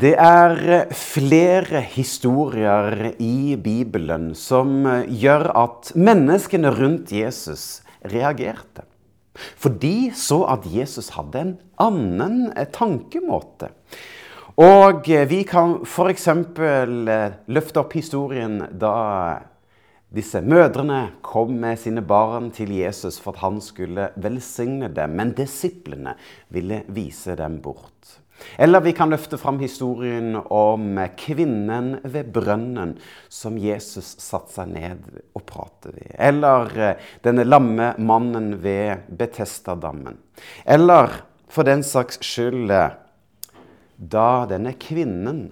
Det er flere historier i Bibelen som gjør at menneskene rundt Jesus reagerte. For de så at Jesus hadde en annen tankemåte. Og vi kan f.eks. løfte opp historien da disse mødrene kom med sine barn til Jesus for at han skulle velsigne dem, men disiplene ville vise dem bort. Eller vi kan løfte fram historien om kvinnen ved brønnen som Jesus satte seg ned og pratet ved. Eller eh, denne lamme mannen ved Betestadammen. Eller for den saks skyld eh, da denne kvinnen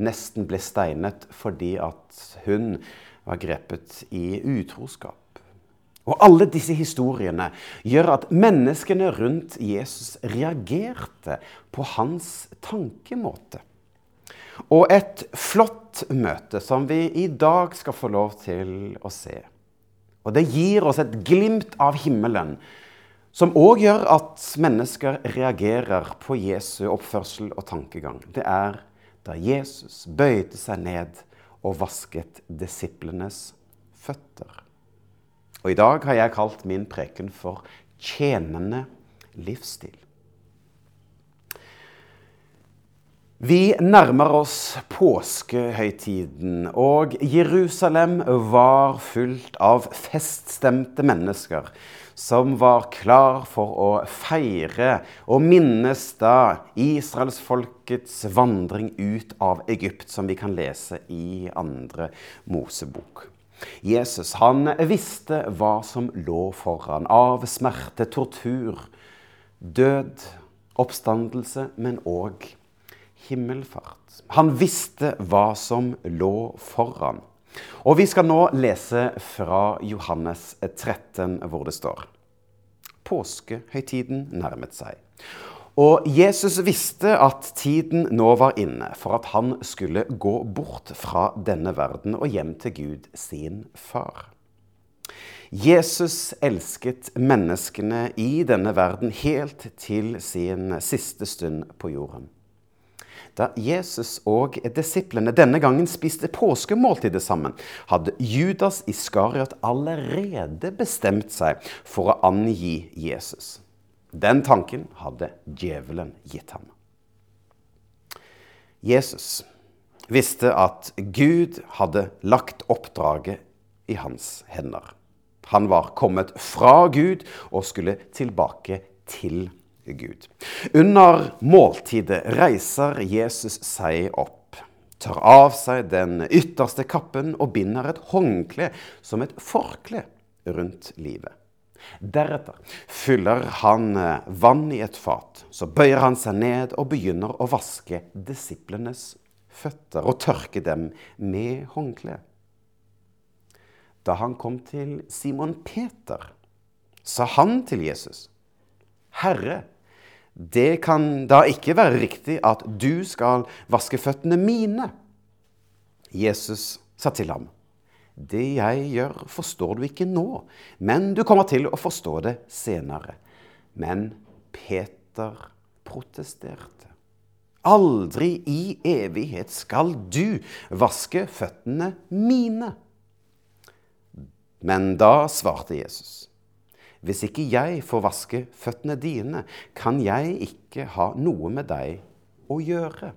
nesten ble steinet fordi at hun var grepet i utroskap. Og alle disse historiene gjør at menneskene rundt Jesus reagerte på hans tankemåte. Og et flott møte som vi i dag skal få lov til å se. Og det gir oss et glimt av himmelen, som òg gjør at mennesker reagerer på Jesu oppførsel og tankegang. Det er da Jesus bøyde seg ned og vasket disiplenes føtter. Og I dag har jeg kalt min preken for 'tjenende livsstil'. Vi nærmer oss påskehøytiden, og Jerusalem var fullt av feststemte mennesker som var klar for å feire og minnes da israelsfolkets vandring ut av Egypt, som vi kan lese i andre Mosebok. Jesus han visste hva som lå foran av smerte, tortur, død, oppstandelse, men òg himmelfart. Han visste hva som lå foran. Og vi skal nå lese fra Johannes 13, hvor det står Påskehøytiden nærmet seg. Og Jesus visste at tiden nå var inne for at han skulle gå bort fra denne verden og hjem til Gud, sin far. Jesus elsket menneskene i denne verden helt til sin siste stund på jorden. Da Jesus og disiplene denne gangen spiste påskemåltidet sammen, hadde Judas Iskariot allerede bestemt seg for å angi Jesus. Den tanken hadde djevelen gitt ham. Jesus visste at Gud hadde lagt oppdraget i hans hender. Han var kommet fra Gud og skulle tilbake til Gud. Under måltidet reiser Jesus seg opp, tar av seg den ytterste kappen og binder et håndkle som et forkle rundt livet. Deretter fyller han eh, vann i et fat. Så bøyer han seg ned og begynner å vaske disiplenes føtter og tørke dem med håndkle. Da han kom til Simon Peter, sa han til Jesus, Herre, det kan da ikke være riktig at du skal vaske føttene mine. Jesus sa til ham, det jeg gjør, forstår du ikke nå, men du kommer til å forstå det senere. Men Peter protesterte. Aldri i evighet skal du vaske føttene mine. Men da svarte Jesus. Hvis ikke jeg får vaske føttene dine, kan jeg ikke ha noe med deg å gjøre.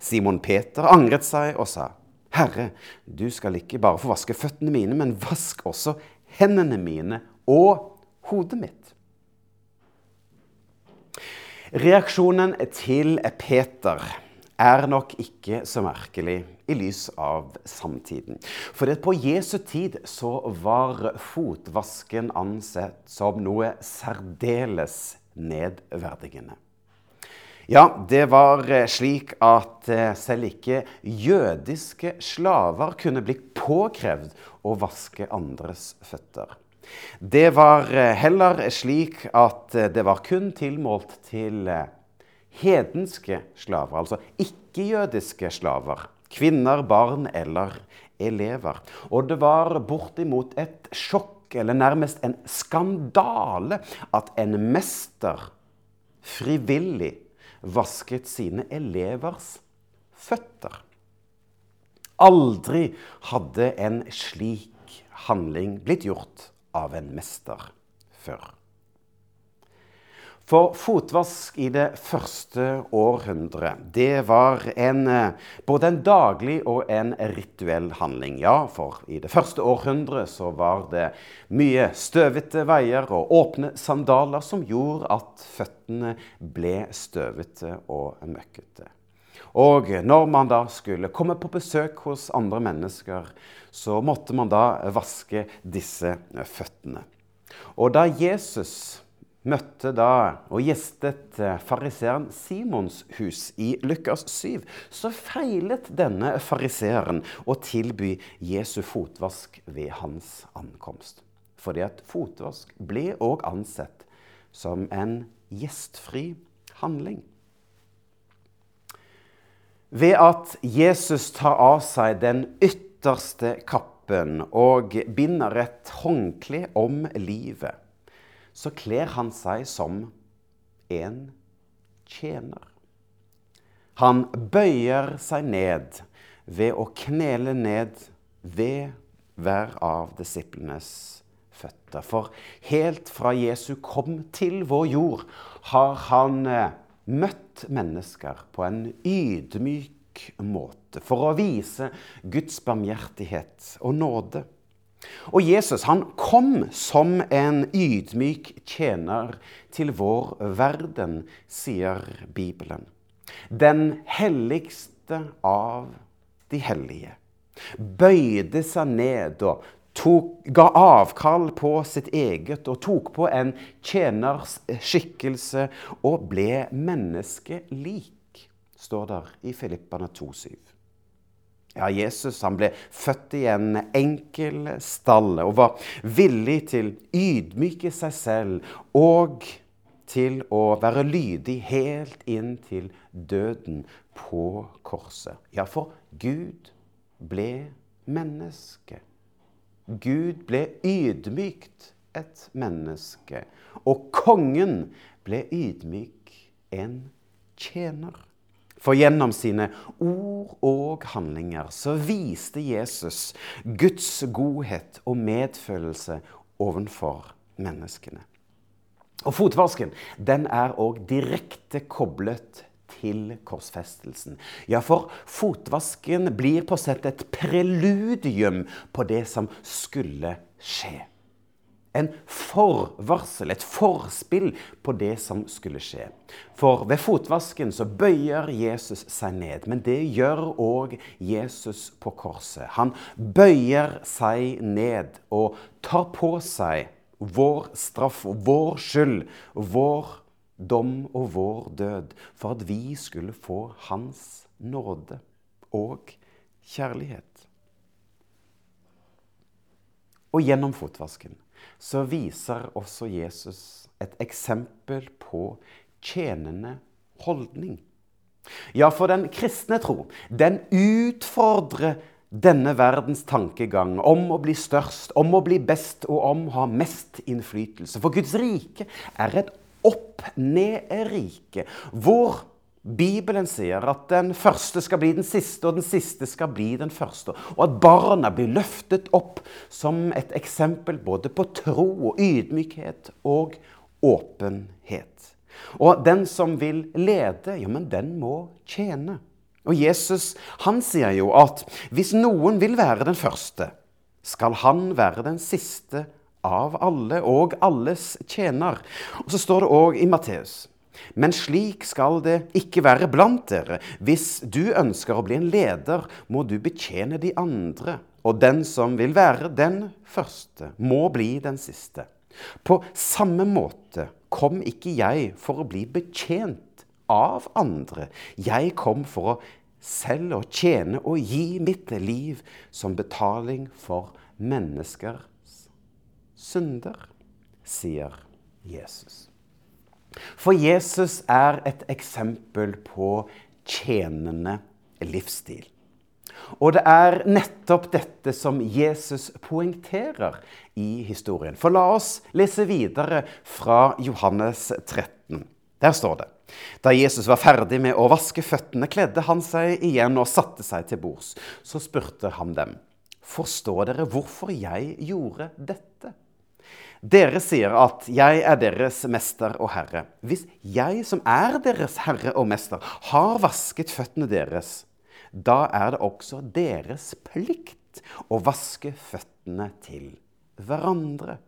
Simon Peter angret seg og sa, Herre, du skal ikke bare få vaske føttene mine, men vask også hendene mine og hodet mitt. Reaksjonen til Peter er nok ikke så merkelig i lys av samtiden. For på Jesu tid så var fotvasken ansett som noe særdeles nedverdigende. Ja, det var slik at eh, selv ikke jødiske slaver kunne bli påkrevd å vaske andres føtter. Det var eh, heller slik at eh, det var kun tilmålt til hedenske slaver, altså ikke-jødiske slaver. Kvinner, barn eller elever. Og det var bortimot et sjokk, eller nærmest en skandale, at en mester frivillig vasket sine elevers føtter. Aldri hadde en slik handling blitt gjort av en mester før. For fotvask i det første århundret, det var en, eh, både en daglig og en rituell handling. Ja, for i det første århundret så var det mye støvete veier og åpne sandaler som gjorde at føttene ble støvete og møkkete. Og når man da skulle komme på besøk hos andre mennesker, så måtte man da vaske disse føttene. Og da Jesus møtte da og gjestet eh, fariseeren Simons hus i Lukas 7, så feilet denne fariseeren å tilby Jesu fotvask ved hans ankomst. Fordi at fotvask ble òg ansett som en gjestfri handling. Ved at Jesus tar av seg den ytterste kappen og binder et håndkle om livet, så kler han seg som en tjener. Han bøyer seg ned ved å knele ned ved hver av disiplenes føtter. For helt fra Jesu kom til vår jord, har han eh, møtt mennesker på en ydmyk måte for å vise Guds barmhjertighet og nåde. Og Jesus han kom som en ydmyk tjener til vår verden, sier Bibelen. Den helligste av de hellige bøyde seg ned og tok, ga avkall på sitt eget og tok på en tjeners skikkelse og ble menneskelik, står der i Filippane 2,7. Ja, Jesus han ble født i en enkel stall og var villig til å ydmyke seg selv og til å være lydig helt inn til døden på korset. Ja, for Gud ble menneske. Gud ble ydmykt et menneske. Og kongen ble ydmyk en tjener. For gjennom sine ord og handlinger så viste Jesus Guds godhet og medfølelse overfor menneskene. Og fotvasken den er òg direkte koblet til korsfestelsen. Ja, for fotvasken blir på sett et preludium på det som skulle skje en forvarsel, et forspill på det som skulle skje. For ved fotvasken så bøyer Jesus seg ned, men det gjør òg Jesus på korset. Han bøyer seg ned og tar på seg vår straff og vår skyld, vår dom og vår død, for at vi skulle få hans nåde og kjærlighet. Og gjennom fotvasken så viser også Jesus et eksempel på tjenende holdning. Ja, for den kristne tro, den utfordrer denne verdens tankegang om å bli størst, om å bli best og om å ha mest innflytelse. For Guds rike er et opp-ned-rike, hvor Bibelen sier at den første skal bli den siste, og den siste skal bli den første. Og at barna blir løftet opp som et eksempel både på tro og ydmykhet og åpenhet. Og den som vil lede, ja, men den må tjene. Og Jesus han sier jo at hvis noen vil være den første, skal han være den siste av alle og alles tjener. Og så står det òg i Matteus men slik skal det ikke være blant dere. Hvis du ønsker å bli en leder, må du betjene de andre. Og den som vil være den første, må bli den siste. På samme måte kom ikke jeg for å bli betjent av andre. Jeg kom for å selv å tjene og gi mitt liv som betaling for menneskers synder, sier Jesus. For Jesus er et eksempel på tjenende livsstil. Og det er nettopp dette som Jesus poengterer i historien. For la oss lese videre fra Johannes 13. Der står det Da Jesus var ferdig med å vaske føttene, kledde han seg igjen og satte seg til bords. Så spurte han dem, Forstår dere hvorfor jeg gjorde dette? Dere sier at jeg er deres mester og herre. Hvis jeg, som er deres herre og mester, har vasket føttene deres, da er det også deres plikt å vaske føttene til hverandre.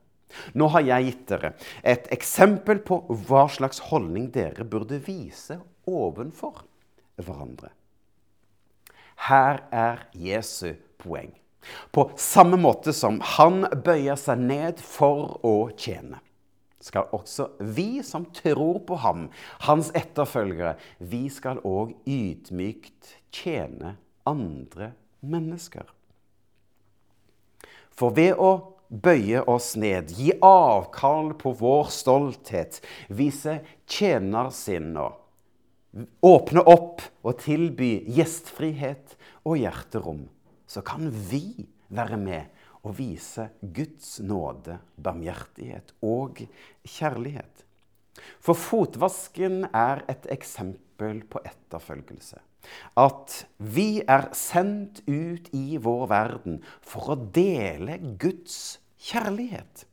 Nå har jeg gitt dere et eksempel på hva slags holdning dere burde vise ovenfor hverandre. Her er Jesu poeng. På samme måte som han bøyer seg ned for å tjene, skal også vi som tror på ham, hans etterfølgere, vi skal òg ydmykt tjene andre mennesker. For ved å bøye oss ned, gi avkall på vår stolthet, vise tjenersinn og åpne opp og tilby gjestfrihet og hjerterom, så kan vi være med og vise Guds nåde, barmhjertighet og kjærlighet. For fotvasken er et eksempel på etterfølgelse. At vi er sendt ut i vår verden for å dele Guds kjærlighet.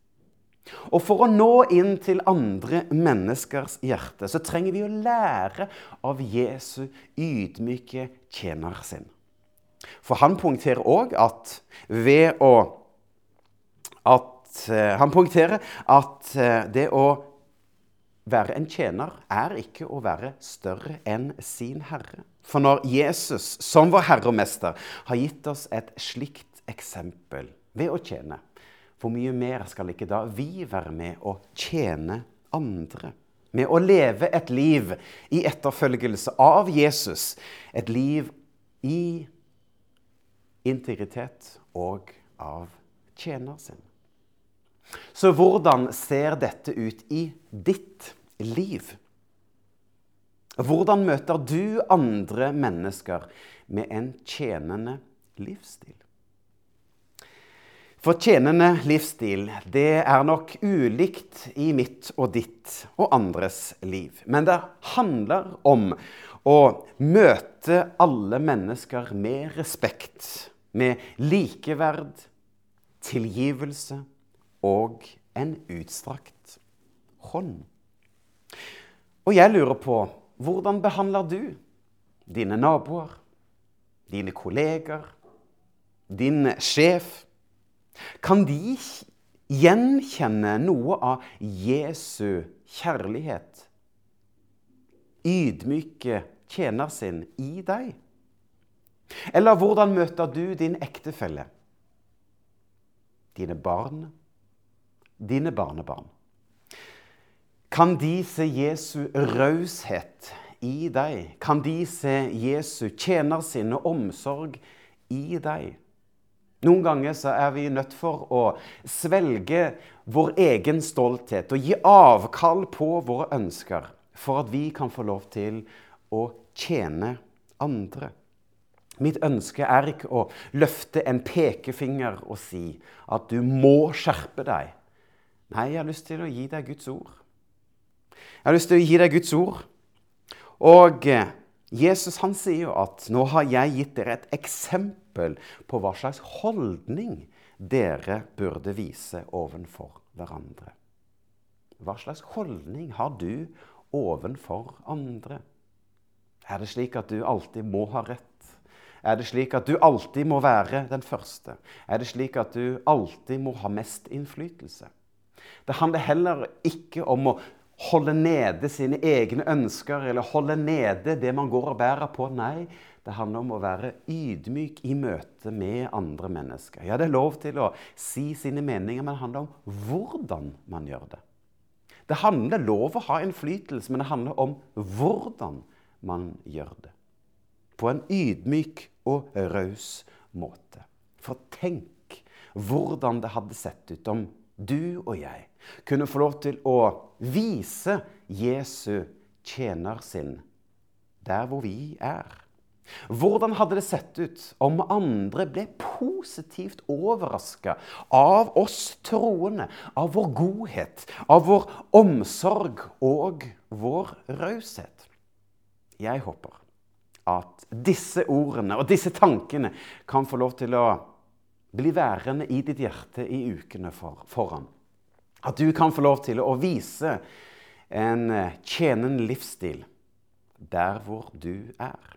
Og for å nå inn til andre menneskers hjerte, så trenger vi å lære av Jesu ydmyke tjenersinn. For han poengterer òg at ved å at, uh, Han poengterer at uh, det å være en tjener er ikke å være større enn sin herre. For når Jesus, som vår Herre og Mester, har gitt oss et slikt eksempel ved å tjene, hvor mye mer skal ikke da vi være med å tjene andre? Med å leve et liv i etterfølgelse av Jesus. Et liv i integritet og av tjener sin. Så hvordan ser dette ut i ditt liv? Hvordan møter du andre mennesker med en tjenende livsstil? For tjenende livsstil det er nok ulikt i mitt og ditt og andres liv. Men det handler om å møte alle mennesker med respekt, med likeverd, tilgivelse og en utstrakt hånd. Og jeg lurer på hvordan behandler du dine naboer, dine kolleger, din sjef? Kan de gjenkjenne noe av Jesu kjærlighet, ydmyke tjener sin, i deg? Eller hvordan møter du din ektefelle, dine barn, dine barnebarn? Kan de se Jesu raushet i deg? Kan de se Jesu tjener sin og omsorg i deg? Noen ganger så er vi nødt for å svelge vår egen stolthet og gi avkall på våre ønsker for at vi kan få lov til å tjene andre. Mitt ønske er ikke å løfte en pekefinger og si at du må skjerpe deg. Nei, jeg har lyst til å gi deg Guds ord. Jeg har lyst til å gi deg Guds ord. Og eh, Jesus han sier jo at 'nå har jeg gitt dere et eksempel på hva slags holdning dere burde vise ovenfor hverandre'. Hva slags holdning har du ovenfor andre? Er det slik at du alltid må ha rett? Er det slik at du alltid må være den første? Er det slik at du alltid må ha mest innflytelse? Det handler heller ikke om å holde nede sine egne ønsker eller holde nede det man går og bærer på. Nei, det handler om å være ydmyk i møte med andre mennesker. Ja, det er lov til å si sine meninger, men det handler om hvordan man gjør det. Det handler lov å ha innflytelse, men det handler om hvordan man gjør det. På en ydmyk og raus måte. For tenk hvordan det hadde sett ut om du og jeg kunne få lov til å vise Jesu tjener sin der hvor vi er. Hvordan hadde det sett ut om andre ble positivt overraska av oss troende, av vår godhet, av vår omsorg og vår raushet? Jeg håper at disse ordene og disse tankene kan få lov til å bli værende i ditt hjerte i ukene for, foran. At du kan få lov til å vise en tjenende livsstil der hvor du er.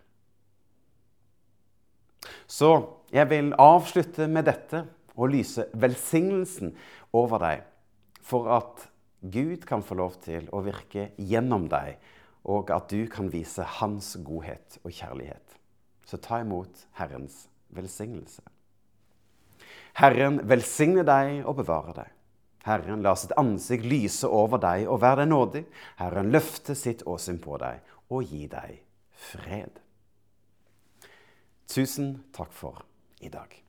Så jeg vil avslutte med dette og lyse velsignelsen over deg, for at Gud kan få lov til å virke gjennom deg, og at du kan vise Hans godhet og kjærlighet. Så ta imot Herrens velsignelse. Herren velsigne deg og bevare deg. Herren la sitt ansikt lyse over deg og være deg nådig. Herren løfte sitt åsyn på deg og gi deg fred. Tusen takk for i dag.